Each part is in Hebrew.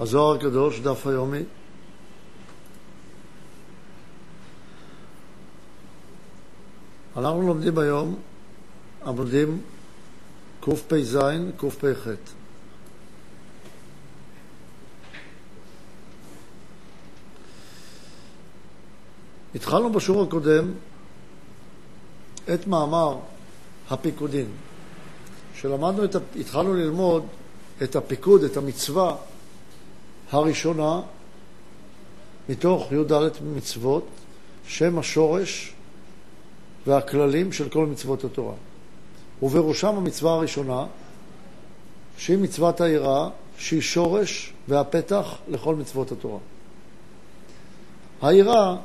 הזוהר הקדוש, דף היומי. אנחנו לומדים היום עמודים קפ"ז, קפ"ח. התחלנו בשיעור הקודם את מאמר הפיקודין, שלמדנו, את, התחלנו ללמוד את הפיקוד, את המצווה הראשונה מתוך י"ד מצוות, שם השורש והכללים של כל מצוות התורה. ובראשם המצווה הראשונה, שהיא מצוות היראה, שהיא שורש והפתח לכל מצוות התורה. היראה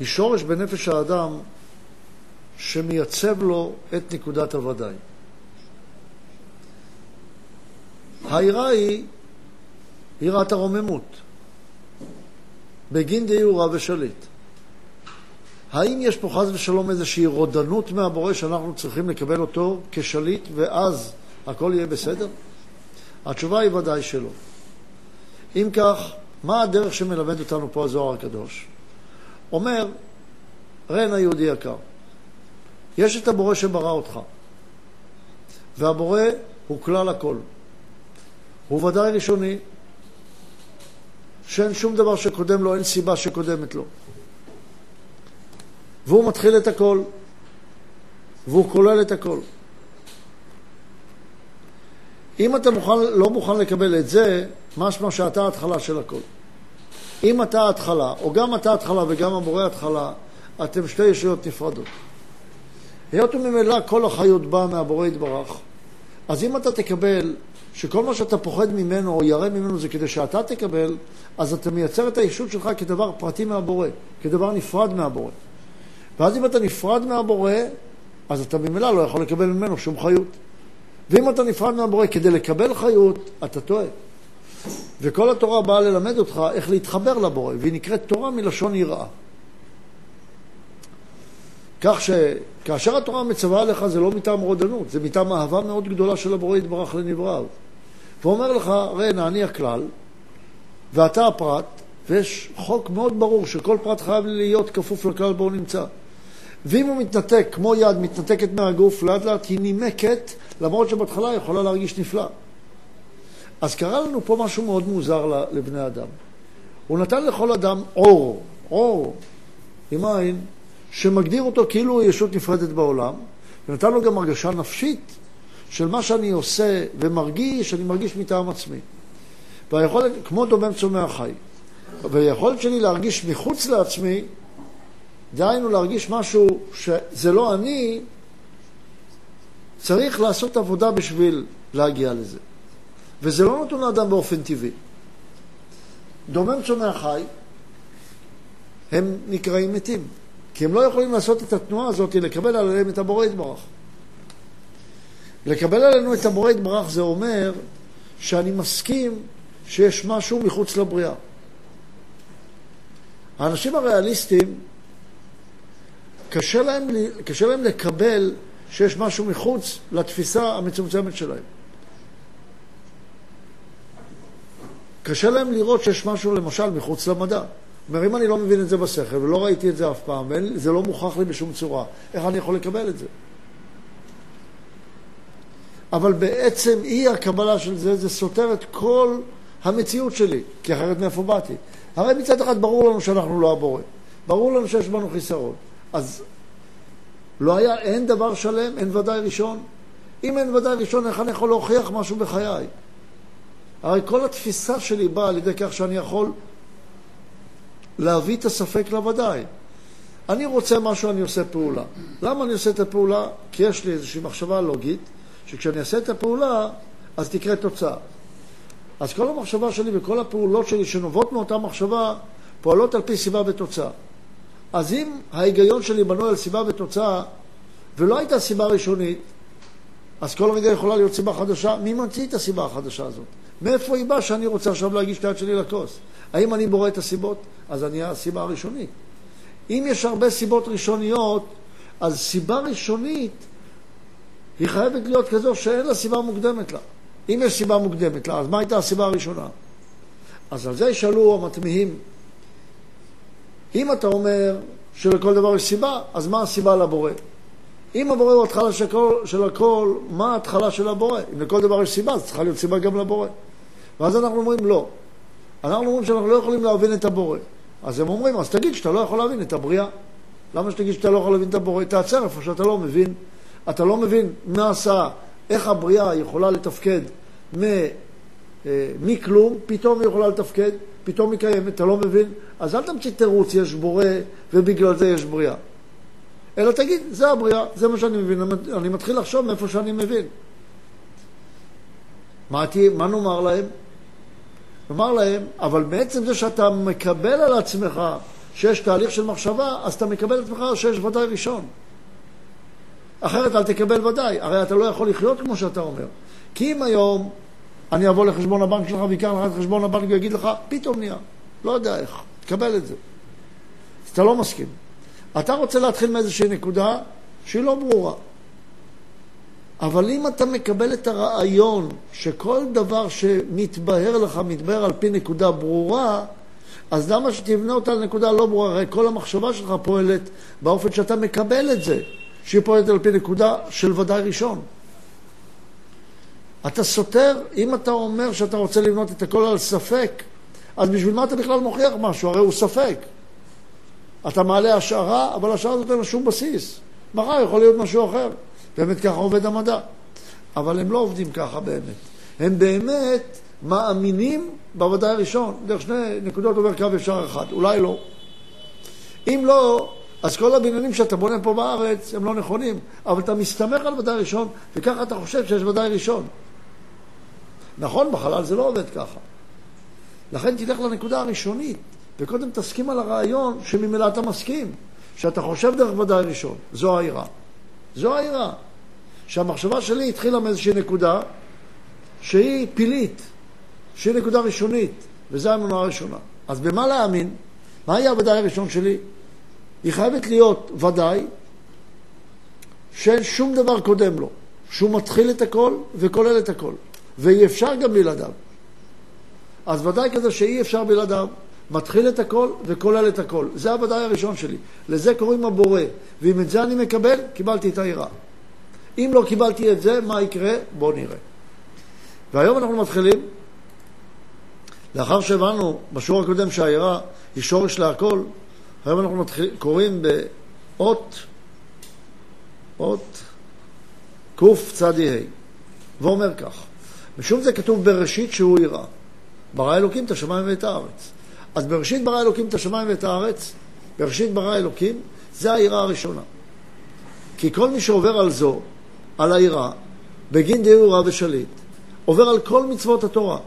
היא שורש בנפש האדם שמייצב לו את נקודת הוודאי. היראה היא יראת הרוממות, בגין דיורא ושליט. האם יש פה חס ושלום איזושהי רודנות מהבורא שאנחנו צריכים לקבל אותו כשליט ואז הכל יהיה בסדר? התשובה היא ודאי שלא. אם כך, מה הדרך שמלמד אותנו פה הזוהר הקדוש? אומר, רן היהודי יקר, יש את הבורא שברא אותך, והבורא הוא כלל הכל. הוא ודאי ראשוני, שאין שום דבר שקודם לו, אין סיבה שקודמת לו. והוא מתחיל את הכל, והוא כולל את הכל. אם אתה מוכן, לא מוכן לקבל את זה, משמע שאתה ההתחלה של הכל. אם אתה ההתחלה, או גם אתה ההתחלה וגם המורה ההתחלה, אתם שתי ישויות נפרדות. היות וממילא כל החיות באה מהבורא יתברך, אז אם אתה תקבל שכל מה שאתה פוחד ממנו או ירא ממנו זה כדי שאתה תקבל, אז אתה מייצר את הישות שלך כדבר פרטי מהבורא, כדבר נפרד מהבורא. ואז אם אתה נפרד מהבורא, אז אתה ממילא לא יכול לקבל ממנו שום חיות. ואם אתה נפרד מהבורא כדי לקבל חיות, אתה טועה. וכל התורה באה ללמד אותך איך להתחבר לבורא, והיא נקראת תורה מלשון יראה. כך שכאשר התורה מצווה עליך זה לא מטעם רודנות, זה מטעם אהבה מאוד גדולה של הבורא יתברך לנבראיו. ואומר לך, ראה, אני הכלל, ואתה הפרט, ויש חוק מאוד ברור שכל פרט חייב להיות כפוף לכלל בו הוא נמצא. ואם הוא מתנתק, כמו יד מתנתקת מהגוף, לאט לאט היא נימקת, למרות שבהתחלה היא יכולה להרגיש נפלא. אז קרה לנו פה משהו מאוד מוזר לבני אדם. הוא נתן לכל אדם אור, אור, עם עין, שמגדיר אותו כאילו הוא ישות נפרדת בעולם, ונתן לו גם הרגשה נפשית של מה שאני עושה ומרגיש, אני מרגיש מטעם עצמי. והיכולת, כמו דומם צומח חי. והיכולת שלי להרגיש מחוץ לעצמי, דהיינו להרגיש משהו שזה לא אני, צריך לעשות עבודה בשביל להגיע לזה. וזה לא נתון לאדם באופן טבעי. דומם צומח חי, הם נקראים מתים. כי הם לא יכולים לעשות את התנועה הזאת, לקבל עליהם את הבורא יתברך. לקבל עלינו את הבורא יתברך זה אומר שאני מסכים שיש משהו מחוץ לבריאה. האנשים הריאליסטים, קשה להם, קשה להם לקבל שיש משהו מחוץ לתפיסה המצומצמת שלהם. קשה להם לראות שיש משהו, למשל, מחוץ למדע. אומר, אם אני לא מבין את זה בשכל ולא ראיתי את זה אף פעם, וזה לא מוכח לי בשום צורה, איך אני יכול לקבל את זה? אבל בעצם אי הקבלה של זה, זה סותר את כל המציאות שלי, כי אחרת מאיפה באתי? הרי מצד אחד ברור לנו שאנחנו לא הבורא, ברור לנו שיש בנו חיסרון, אז לא היה, אין דבר שלם, אין ודאי ראשון. אם אין ודאי ראשון, איך אני יכול להוכיח משהו בחיי? הרי כל התפיסה שלי באה על ידי כך שאני יכול להביא את הספק לוודאי. אני רוצה משהו, אני עושה פעולה. למה אני עושה את הפעולה? כי יש לי איזושהי מחשבה לוגית, שכשאני אעשה את הפעולה, אז תקרה תוצאה. אז כל המחשבה שלי וכל הפעולות שלי שנובעות מאותה מחשבה, פועלות על פי סיבה ותוצאה. אז אם ההיגיון שלי בנוי על סיבה ותוצאה, ולא הייתה סיבה ראשונית, אז כל רגע יכולה להיות סיבה חדשה. מי ממציא את הסיבה החדשה הזאת? מאיפה היא באה שאני רוצה עכשיו להגיש את היד שלי לכוס? האם אני בורא את הסיבות? אז אני הסיבה הראשונית. אם יש הרבה סיבות ראשוניות, אז סיבה ראשונית היא חייבת להיות כזו שאין לה סיבה מוקדמת לה. אם יש סיבה מוקדמת לה, אז מה הייתה הסיבה הראשונה? אז על זה ישאלו המתמיהים. אם אתה אומר שלכל דבר יש סיבה, אז מה הסיבה לבורא? אם הבורא הוא התחלה של הכל, של הכל, מה ההתחלה של הבורא? אם לכל דבר יש סיבה, אז צריכה להיות סיבה גם לבורא. ואז אנחנו אומרים לא. אנחנו אומרים שאנחנו לא יכולים להבין את הבורא. אז הם אומרים, אז תגיד שאתה לא יכול להבין את הבריאה. למה שתגיד שאתה לא יכול להבין את הבורא? תעצר איפה שאתה לא מבין. אתה לא מבין מה עשה, איך הבריאה יכולה לתפקד מ, אה, מכלום, פתאום היא יכולה לתפקד, פתאום היא קיימת, אתה לא מבין? אז אל תמציא תירוץ, יש בורא ובגלל זה יש בריאה. אלא תגיד, זה הבריאה, זה מה שאני מבין, אני מתחיל לחשוב מאיפה שאני מבין. מה, מה נאמר להם? נאמר להם, אבל בעצם זה שאתה מקבל על עצמך שיש תהליך של מחשבה, אז אתה מקבל על עצמך שיש ודאי ראשון. אחרת אל תקבל ודאי, הרי אתה לא יכול לחיות כמו שאתה אומר. כי אם היום אני אבוא לחשבון הבנק שלך ויקח לך את חשבון הבנק ויגיד לך, פתאום נהיה, לא יודע איך, תקבל את זה. אז אתה לא מסכים. אתה רוצה להתחיל מאיזושהי נקודה שהיא לא ברורה. אבל אם אתה מקבל את הרעיון שכל דבר שמתבהר לך, מתבהר על פי נקודה ברורה, אז למה שתבנה אותה לנקודה לא ברורה? הרי כל המחשבה שלך פועלת באופן שאתה מקבל את זה, שהיא פועלת על פי נקודה של ודאי ראשון. אתה סותר, אם אתה אומר שאתה רוצה לבנות את הכל על ספק, אז בשביל מה אתה בכלל מוכיח משהו? הרי הוא ספק. אתה מעלה השערה, אבל השערה הזאת אין לה שום בסיס. מחר יכול להיות משהו אחר. באמת ככה עובד המדע. אבל הם לא עובדים ככה באמת. הם באמת מאמינים בוודאי הראשון. דרך שני נקודות עובר קו ישר אחד. אולי לא. אם לא, אז כל הבניינים שאתה בונה פה בארץ הם לא נכונים. אבל אתה מסתמך על ודאי ראשון, וככה אתה חושב שיש ודאי ראשון. נכון, בחלל זה לא עובד ככה. לכן תלך לנקודה הראשונית. וקודם תסכים על הרעיון שממילא אתה מסכים, שאתה חושב דרך ודאי ראשון. זו היראה. זו היראה. שהמחשבה שלי התחילה מאיזושהי נקודה שהיא פילית, שהיא נקודה ראשונית, וזו האמונה הראשונה. אז במה להאמין? מה יהיה הוודאי הראשון שלי? היא חייבת להיות ודאי שאין שום דבר קודם לו, שהוא מתחיל את הכל וכולל את הכל, ואי אפשר גם בלעדיו. אז ודאי כזה שאי אפשר בלעדיו. מתחיל את הכל וכולל את הכל. זה הוודאי הראשון שלי. לזה קוראים הבורא. ואם את זה אני מקבל, קיבלתי את היראה. אם לא קיבלתי את זה, מה יקרה? בואו נראה. והיום אנחנו מתחילים, לאחר שהבנו בשיעור הקודם שהיראה היא שורש להכל, היום אנחנו מתחיל, קוראים באות, אות קצ"ה, ואומר כך, משום זה כתוב בראשית שהוא יראה. ברא אלוקים את השמיים ואת הארץ. אז בראשית ברא אלוקים את השמיים ואת הארץ, בראשית ברא אלוקים, זה העירה הראשונה. כי כל מי שעובר על זו, על העירה, בגין דיור רב ושליט, עובר על כל מצוות התורה.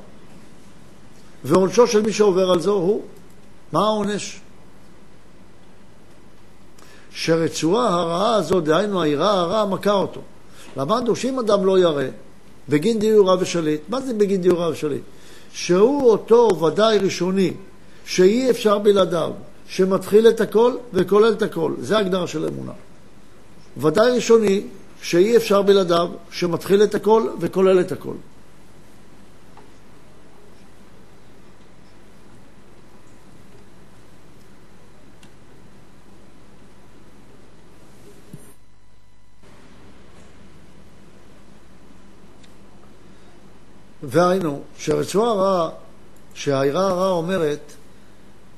ועונשו של מי שעובר על זו הוא, מה העונש? שרצועה הרעה הזו, דהיינו העירה הרעה, מכה אותו. למדנו שאם אדם לא ירא, בגין דיור רב ושליט, מה זה בגין דיור רב ושליט? שהוא אותו ודאי ראשוני שאי אפשר בלעדיו, שמתחיל את הכל וכולל את הכל. זה ההגדרה של אמונה. ודאי ראשוני, שאי אפשר בלעדיו, שמתחיל את הכל וכולל את הכל. והיינו, שרצועה הרעה, שהעירה הרעה אומרת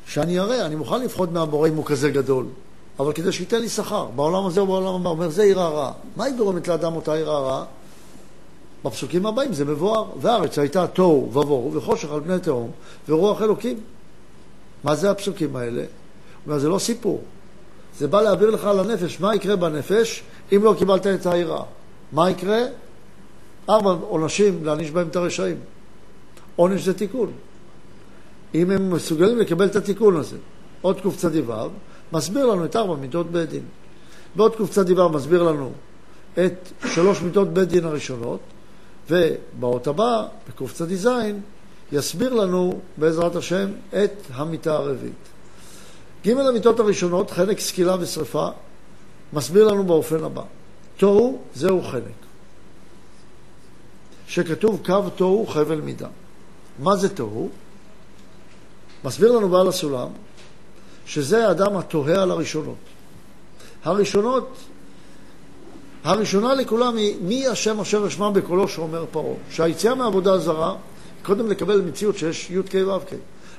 שאני אראה, אני מוכן לפחוד מהבורא אם הוא כזה גדול, אבל כדי שייתן לי שכר, בעולם הזה או בעולם הבא. אומר, זה עיר הרע. מה היא גורמת לאדם אותה עיר הרע? בפסוקים הבאים זה מבואר. והארץ הייתה תוהו ובוהו וחושך על פני תהום ורוח אלוקים. מה זה הפסוקים האלה? אומר, זה לא סיפור. זה בא להעביר לך על הנפש. מה יקרה בנפש אם לא קיבלת את העירה? מה יקרה? ארבע עונשים להעניש בהם את הרשעים. עונש זה תיקון. אם הם מסוגלים לקבל את התיקון הזה. עוד קצ"ו מסביר לנו את ארבע מיטות בית דין. בעוד קצ"ו מסביר לנו את שלוש מיטות בית דין הראשונות, ובאות הבא, בקצ"ז, יסביר לנו בעזרת השם את המיטה הרביעית. ג' המיטות הראשונות, חנק, סקילה ושרפה, מסביר לנו באופן הבא. תוהו זהו חנק. שכתוב קו תוהו חבל מידה. מה זה תוהו? מסביר לנו בעל הסולם שזה האדם התוהה על הראשונות. הראשונות, הראשונה לכולם היא מי השם אשר אשמע בקולו שאומר פרעה. שהיציאה מעבודה זרה, קודם לקבל מציאות שיש י"ק ו"ק.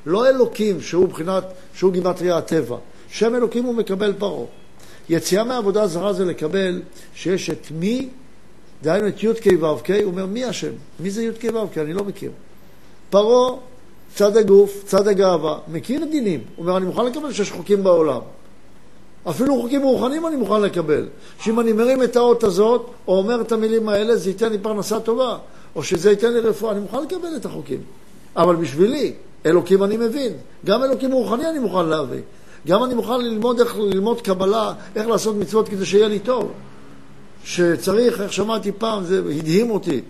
לא אלוקים שהוא מבחינת, שהוא גימטריה הטבע. שם אלוקים הוא מקבל פרעה. יציאה מעבודה זרה זה לקבל שיש את מי, דהיינו את י"ק ו"ק, הוא אומר מי השם? מי זה י"ק ו"ק? אני לא מכיר. פרעה, צד הגוף, צד הגאווה, מכיר דינים. הוא אומר, אני מוכן לקבל שיש חוקים בעולם. אפילו חוקים רוחניים אני מוכן לקבל. שאם אני מרים את האות הזאת, או אומר את המילים האלה, זה ייתן לי פרנסה טובה, או שזה ייתן לי רפואה, אני מוכן לקבל את החוקים. אבל בשבילי, אלוקים אני מבין. גם אלוקים רוחני אני מוכן להביא. גם אני מוכן ללמוד איך ללמוד קבלה, איך לעשות מצוות כדי שיהיה לי טוב. שצריך, איך שמעתי פעם, זה הדהים אותי,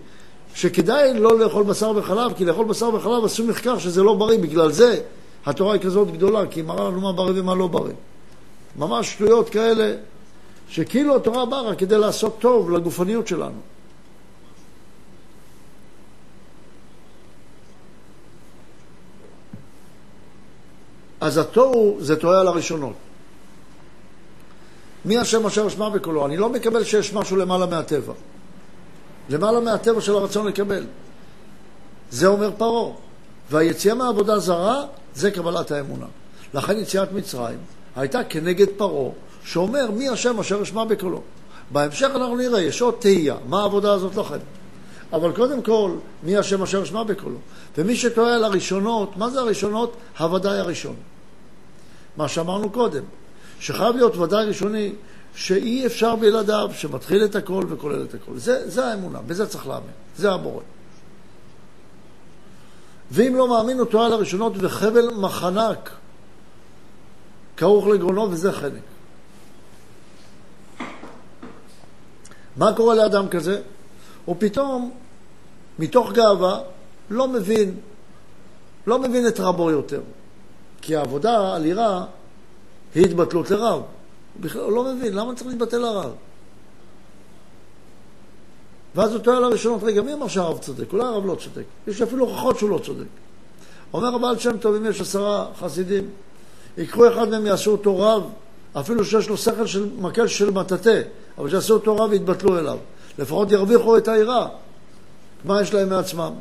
שכדאי לא לאכול בשר וחלב, כי לאכול בשר וחלב עשו מחקר שזה לא בריא. בגלל זה התורה היא כזאת גדולה, כי היא מראה לנו מה בריא ומה לא בריא. ממש שטויות כאלה, שכאילו התורה באה רק כדי לעשות טוב לגופניות שלנו. אז התוהו זה תוהה על הראשונות. מי השם אשר אשמע בקולו? אני לא מקבל שיש משהו למעלה מהטבע. למעלה מהטבע של הרצון לקבל. זה אומר פרעה. והיציאה מעבודה זרה זה קבלת האמונה. לכן יציאת מצרים הייתה כנגד פרעה, שאומר מי השם אשר אשמע בקולו. בהמשך אנחנו נראה, יש עוד תהייה, מה העבודה הזאת לכם. אבל קודם כל, מי השם אשר אשמע בקולו. ומי שטועה על הראשונות, מה זה הראשונות? הוודאי הראשון. מה שאמרנו קודם, שחייב להיות ודאי ראשוני, שאי אפשר בלעדיו, שמתחיל את הכל וכולל את הכל. זה, זה האמונה, בזה צריך להאמין, זה הבורא. ואם לא מאמין, טועה על הראשונות וחבל מחנק כרוך לגרונו, וזה חלק. מה קורה לאדם כזה? הוא פתאום, מתוך גאווה, לא מבין, לא מבין את רבו יותר. כי העבודה על יראה היא התבטלות לרב. הוא בכלל לא מבין, למה צריך להתבטל לרב? ואז הוא טועה לראשונות, רגע, מי אמר שהרב צודק? אולי הרב לא צודק. יש אפילו הוכחות שהוא לא צודק. אומר הבעל שם טוב, אם יש עשרה חסידים, ייקחו אחד מהם, יעשו אותו רב, אפילו שיש לו שכל של מקל של מטאטא, אבל שיעשו אותו רב ויתבטלו אליו. לפחות ירוויחו את היראה. מה יש להם מעצמם?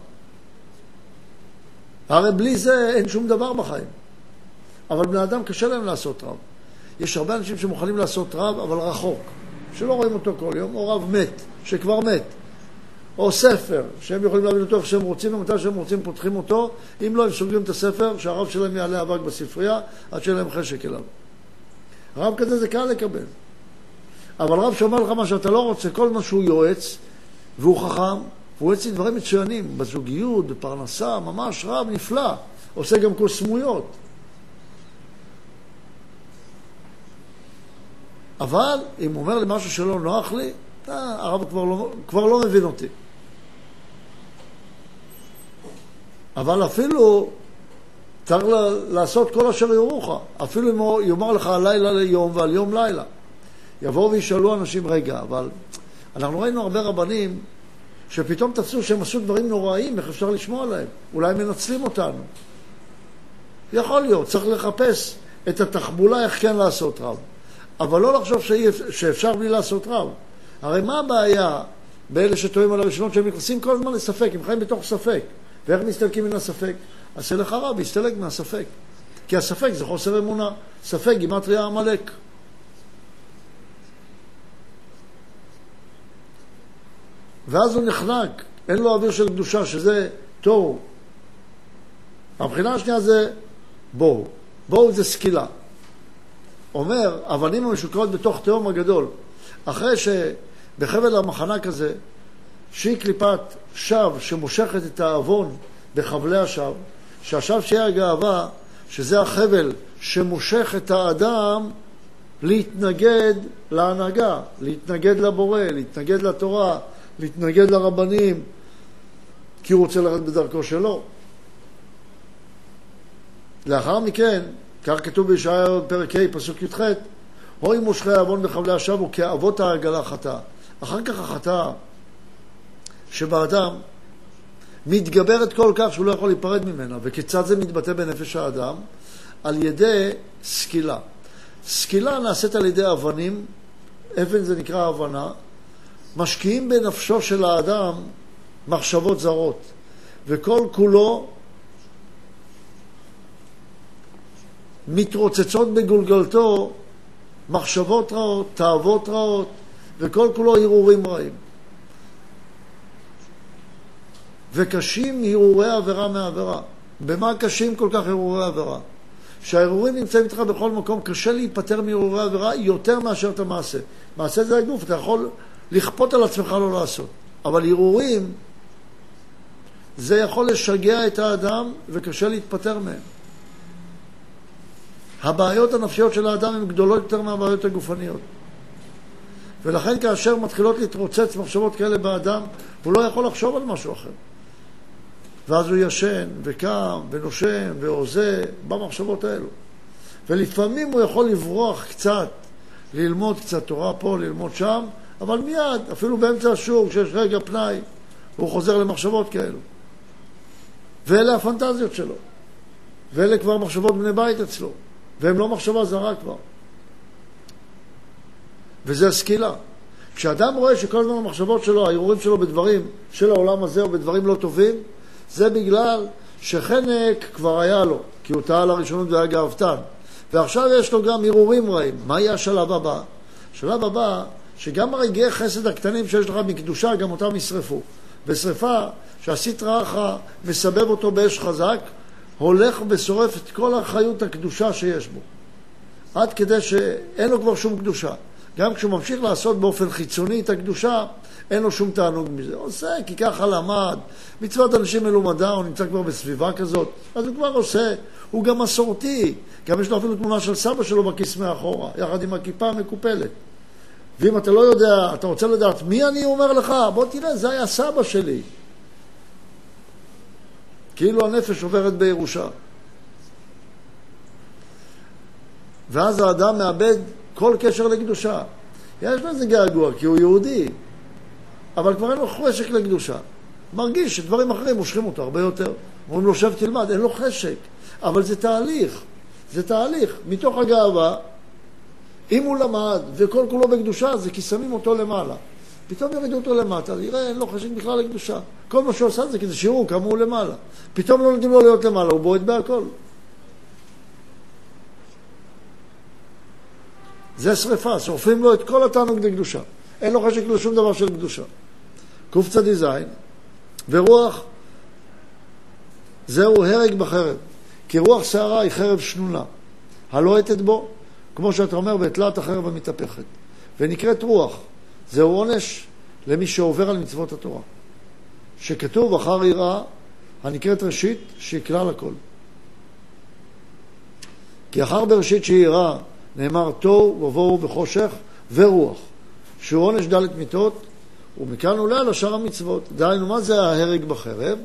הרי בלי זה אין שום דבר בחיים. אבל בני אדם קשה להם לעשות רב. יש הרבה אנשים שמוכנים לעשות רב, אבל רחוק, שלא רואים אותו כל יום, או רב מת, שכבר מת, או ספר, שהם יכולים להבין אותו איך שהם רוצים, ומתי שהם רוצים פותחים אותו, אם לא, הם סוגרים את הספר, שהרב שלהם יעלה אבק בספרייה, עד שאין להם חשק אליו. רב כזה זה קל לקבל. אבל רב שאומר לך מה שאתה לא רוצה, כל מה שהוא יועץ, והוא חכם, והוא יועץ לי דברים מצוינים, בזוגיות, בפרנסה, ממש רב נפלא, עושה גם קוסמויות. אבל אם הוא אומר לי משהו שלא נוח לי, הרב כבר לא, כבר לא מבין אותי. אבל אפילו צריך לעשות כל אשר יורוך. אפילו אם הוא יאמר לך על לילה ליום ועל יום לילה. יבואו וישאלו אנשים, רגע, אבל אנחנו ראינו הרבה רבנים שפתאום תפסו שהם עשו דברים נוראים, איך אפשר לשמוע עליהם? אולי מנצלים אותנו. יכול להיות, צריך לחפש את התחבולה איך כן לעשות רב. אבל לא לחשוב שאפשר בלי לעשות רב. הרי מה הבעיה באלה שטועים על הראשונות שהם נכנסים כל הזמן לספק, הם חיים בתוך ספק. ואיך מסתלקים מן הספק? עשה לך רב, יסתלק מהספק. כי הספק זה חוסר אמונה. ספק גימטריה עמלק. ואז הוא נחנק, אין לו אוויר של קדושה, שזה תוהו. הבחינה השנייה זה בואו. בואו זה סקילה. אומר, אבנים המשוקרות בתוך תהום הגדול. אחרי שבחבל המחנה כזה, שהיא קליפת שווא שמושכת את העוון בחבלי השווא, שהשווא שיהיה הגאווה, שזה החבל שמושך את האדם להתנגד להנהגה, להתנגד לבורא, להתנגד לתורה, להתנגד לרבנים, כי הוא רוצה לרדת בדרכו שלו. לאחר מכן, כך כתוב בישעיה פרק ה', פסוק י"ח, הוי מושכי העוון בחבלי השבו כאבות העגלה חטאה. אחר כך החטאה שבאדם מתגברת כל כך שהוא לא יכול להיפרד ממנה. וכיצד זה מתבטא בנפש האדם? על ידי סקילה. סקילה נעשית על ידי אבנים, אבן זה נקרא הבנה, משקיעים בנפשו של האדם מחשבות זרות, וכל כולו מתרוצצות בגולגלתו מחשבות רעות, תאוות רעות, וכל כולו הרהורים רעים. וקשים הרהורי עבירה מעבירה. במה קשים כל כך הרהורי עבירה? שההרהורים נמצאים איתך בכל מקום, קשה להיפטר מהרהורי עבירה יותר מאשר את המעשה. מעשה זה הגוף, אתה יכול לכפות על עצמך לא לעשות. אבל הרהורים, זה יכול לשגע את האדם וקשה להתפטר מהם. הבעיות הנפשיות של האדם הן גדולות יותר מהבעיות הגופניות. ולכן כאשר מתחילות להתרוצץ מחשבות כאלה באדם, הוא לא יכול לחשוב על משהו אחר. ואז הוא ישן, וקם, ונושם, והוזה במחשבות האלו. ולפעמים הוא יכול לברוח קצת, ללמוד קצת תורה פה, ללמוד שם, אבל מיד, אפילו באמצע השיעור, כשיש רגע פנאי, הוא חוזר למחשבות כאלו. ואלה הפנטזיות שלו. ואלה כבר מחשבות בני בית אצלו. והם לא מחשבה זרה כבר. וזה הסקילה. כשאדם רואה שכל הזמן המחשבות שלו, הערעורים שלו בדברים של העולם הזה או בדברים לא טובים, זה בגלל שחנק כבר היה לו, כי הוא טעה לראשונות והיה גאוותן. ועכשיו יש לו גם הרהורים רעים. מה יהיה השלב הבא? השלב הבא, שגם הרגעי חסד הקטנים שיש לך מקדושה, גם אותם ישרפו. בשרפה, שעשית רעך, מסבב אותו באש חזק, הולך ושורף את כל החיות הקדושה שיש בו. עד כדי שאין לו כבר שום קדושה. גם כשהוא ממשיך לעשות באופן חיצוני את הקדושה, אין לו שום תענוג מזה. עושה, כי ככה למד. מצוות אנשים מלומדה, הוא נמצא כבר בסביבה כזאת, אז הוא כבר עושה. הוא גם מסורתי. גם יש לו אפילו תמונה של סבא שלו בכיס מאחורה, יחד עם הכיפה המקופלת. ואם אתה לא יודע, אתה רוצה לדעת מי אני אומר לך, בוא תראה, זה היה סבא שלי. כאילו הנפש עוברת בירושה. ואז האדם מאבד כל קשר לקדושה. יש לו איזה געגוע, כי הוא יהודי, אבל כבר אין לו חשק לקדושה. מרגיש שדברים אחרים מושכים אותו הרבה יותר. אומרים לו, שב תלמד, אין לו חשק. אבל זה תהליך, זה תהליך. מתוך הגאווה, אם הוא למד וכל כולו בקדושה, זה כי שמים אותו למעלה. פתאום יורידו אותו למטה, יראה, אין לו חשק בכלל לקדושה. כל מה שהוא עושה זה כדי שיראו כמה הוא למעלה. פתאום לא נותנים לו להיות למעלה, הוא בועט בהכל. זה שריפה, שורפים לו את כל התענוג לקדושה. אין לו חשק לשום דבר של קדושה. קצ"ז, ורוח זהו הרג בחרב, כי רוח שערה היא חרב שנונה, הלוהטת בו, כמו שאתה אומר, בתלת החרב המתהפכת, ונקראת רוח. זהו עונש למי שעובר על מצוות התורה. שכתוב אחר יראה הנקראת ראשית, שהיא כלל הכל. כי אחר בראשית שהיא יראה נאמר תוהו ובוהו וחושך ורוח, שהוא עונש דלת מיתות, ומכאן עולה על השאר המצוות. דהיינו, מה זה ההרג בחרב?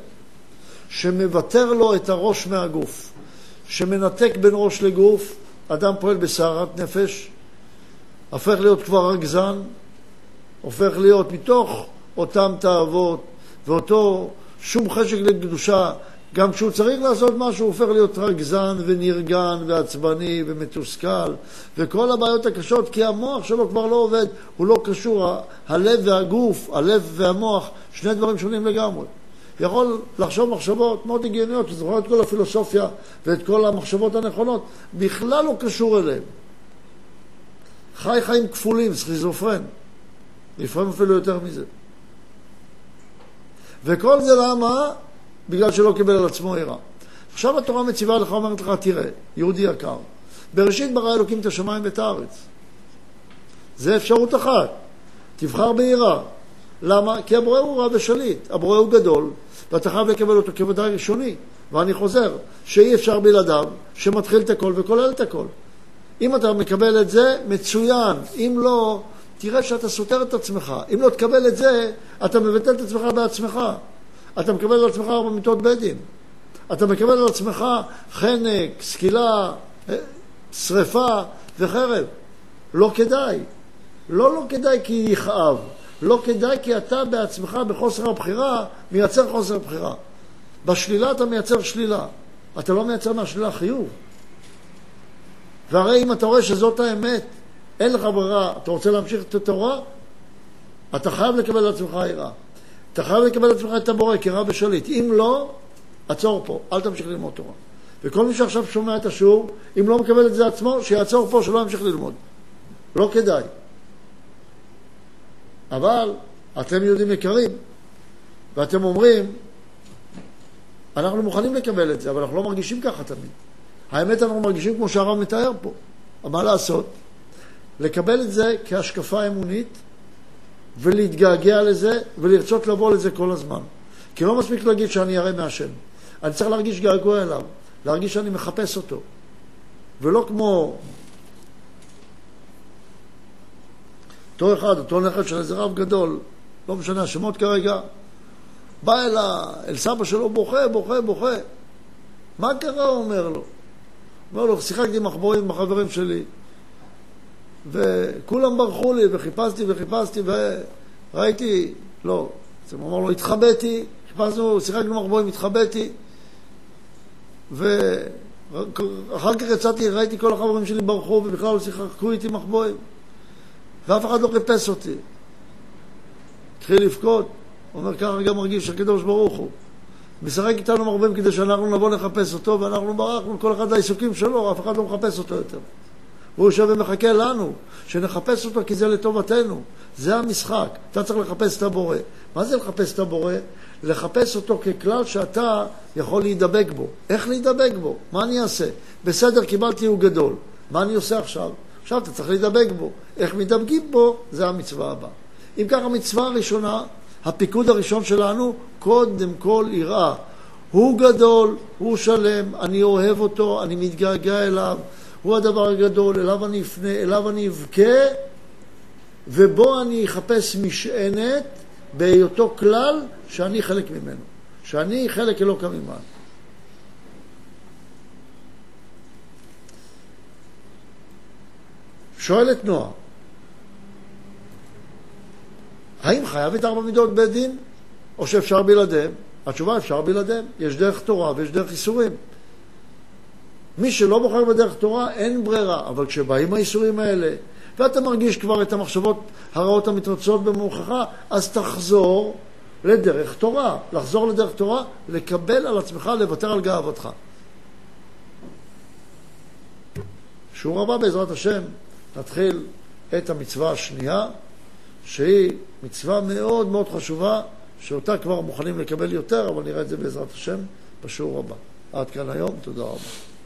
שמוותר לו את הראש מהגוף, שמנתק בין ראש לגוף, אדם פועל בסערת נפש, הופך להיות כבר רגזן, הופך להיות מתוך אותם תאוות ואותו שום חשק לקדושה, גם כשהוא צריך לעשות משהו הוא הופך להיות רגזן ונרגן ועצבני ומתוסכל וכל הבעיות הקשות כי המוח שלו כבר לא עובד, הוא לא קשור, הלב והגוף, הלב והמוח, שני דברים שונים לגמרי. יכול לחשוב מחשבות מאוד הגיוניות, שזוכר את כל הפילוסופיה ואת כל המחשבות הנכונות, בכלל לא קשור אליהם. חי חיים כפולים, סכיזופרן. לפעמים אפילו יותר מזה. וכל זה למה? בגלל שלא קיבל על עצמו יראה. עכשיו התורה מציבה לך, אומרת לך, תראה, יהודי יקר, בראשית ברא אלוקים את השמיים ואת הארץ. זה אפשרות אחת. תבחר ביראה. למה? כי הבורא הוא רב ושליט. הבורא הוא גדול, ואתה חייב לקבל אותו כוודאי ראשוני. ואני חוזר, שאי אפשר בלעדיו, שמתחיל את הכל וכולל את הכל. אם אתה מקבל את זה, מצוין. אם לא, תראה שאתה סותר את עצמך. אם לא תקבל את זה, אתה מבטל את עצמך בעצמך. אתה מקבל על עצמך ארבע מיטות בית דין. אתה מקבל על עצמך חנק, סקילה, אה, שרפה וחרב. לא כדאי. לא לא כדאי כי יכאב. לא כדאי כי אתה בעצמך בחוסר הבחירה מייצר חוסר בחירה. בשלילה אתה מייצר שלילה. אתה לא מייצר מהשלילה חיוב. והרי אם אתה רואה שזאת האמת, אין לך ברירה, אתה רוצה להמשיך את התורה, אתה חייב לקבל לעצמך יראה. אתה חייב לקבל לעצמך את הבורא כרב ושליט. אם לא, עצור פה, אל תמשיך ללמוד תורה. וכל מי שעכשיו שומע את השיעור, אם לא מקבל את זה עצמו, שיעצור פה, שלא ימשיך ללמוד. לא כדאי. אבל אתם יהודים יקרים, ואתם אומרים, אנחנו מוכנים לקבל את זה, אבל אנחנו לא מרגישים ככה תמיד. האמת, אנחנו מרגישים כמו שהרב מתאר פה. מה לעשות? לקבל את זה כהשקפה אמונית ולהתגעגע לזה ולרצות לבוא לזה כל הזמן. כי לא מספיק להגיד שאני ירא מהשם. אני צריך להרגיש געגוע אליו, להרגיש שאני מחפש אותו. ולא כמו אותו אחד, אותו נכד של איזה רב גדול, לא משנה השמות כרגע, בא אל, ה... אל סבא שלו, בוכה, בוכה, בוכה. מה קרה? הוא אומר לו. אומר לו, שיחקתי עם מחבורים עם החברים שלי, וכולם ברחו לי, וחיפשתי וחיפשתי, וראיתי, לא, הוא אמר לו, התחבאתי, חיפשנו, שיחקנו מחבורים, התחבאתי, ואחר כך יצאתי, ראיתי כל החברים שלי ברחו, ובכלל לא שיחקו איתי מחבואים, ואף אחד לא חיפש אותי. התחיל לבכות, אומר, ככה גם מרגיש הקדוש ברוך הוא. משחק איתנו מרבים כדי שאנחנו נבוא לחפש אותו, ואנחנו ברחנו, כל אחד לעיסוקים שלו, אף אחד לא מחפש אותו יותר. והוא יושב ומחכה לנו, שנחפש אותו כי זה לטובתנו. זה המשחק. אתה צריך לחפש את הבורא. מה זה לחפש את הבורא? לחפש אותו ככלל שאתה יכול להידבק בו. איך להידבק בו? מה אני אעשה? בסדר, קיבלתי הוא גדול. מה אני עושה עכשיו? עכשיו אתה צריך להידבק בו. איך מתדבקים בו? זה המצווה הבאה. אם כך, המצווה הראשונה, הפיקוד הראשון שלנו, קודם כל יראה. הוא גדול, הוא שלם, אני אוהב אותו, אני מתגעגע אליו, הוא הדבר הגדול, אליו אני אפנה, אליו אני אבכה, ובו אני אחפש משענת בהיותו כלל שאני חלק ממנו, שאני חלק אלוקא ממעל. שואלת נועה, האם חייב את ארבע מידות בית דין, או שאפשר בלעדיהם? התשובה, אפשר בלעדיהם. יש דרך תורה ויש דרך איסורים. מי שלא בוחר בדרך תורה, אין ברירה. אבל כשבאים האיסורים האלה, ואתה מרגיש כבר את המחשבות הרעות המתרצות במוחך, אז תחזור לדרך תורה. לחזור לדרך תורה, לקבל על עצמך, לוותר על גאוותך. שיעור הבא, בעזרת השם, נתחיל את המצווה השנייה, שהיא מצווה מאוד מאוד חשובה, שאותה כבר מוכנים לקבל יותר, אבל נראה את זה בעזרת השם בשיעור הבא. עד כאן היום, תודה רבה.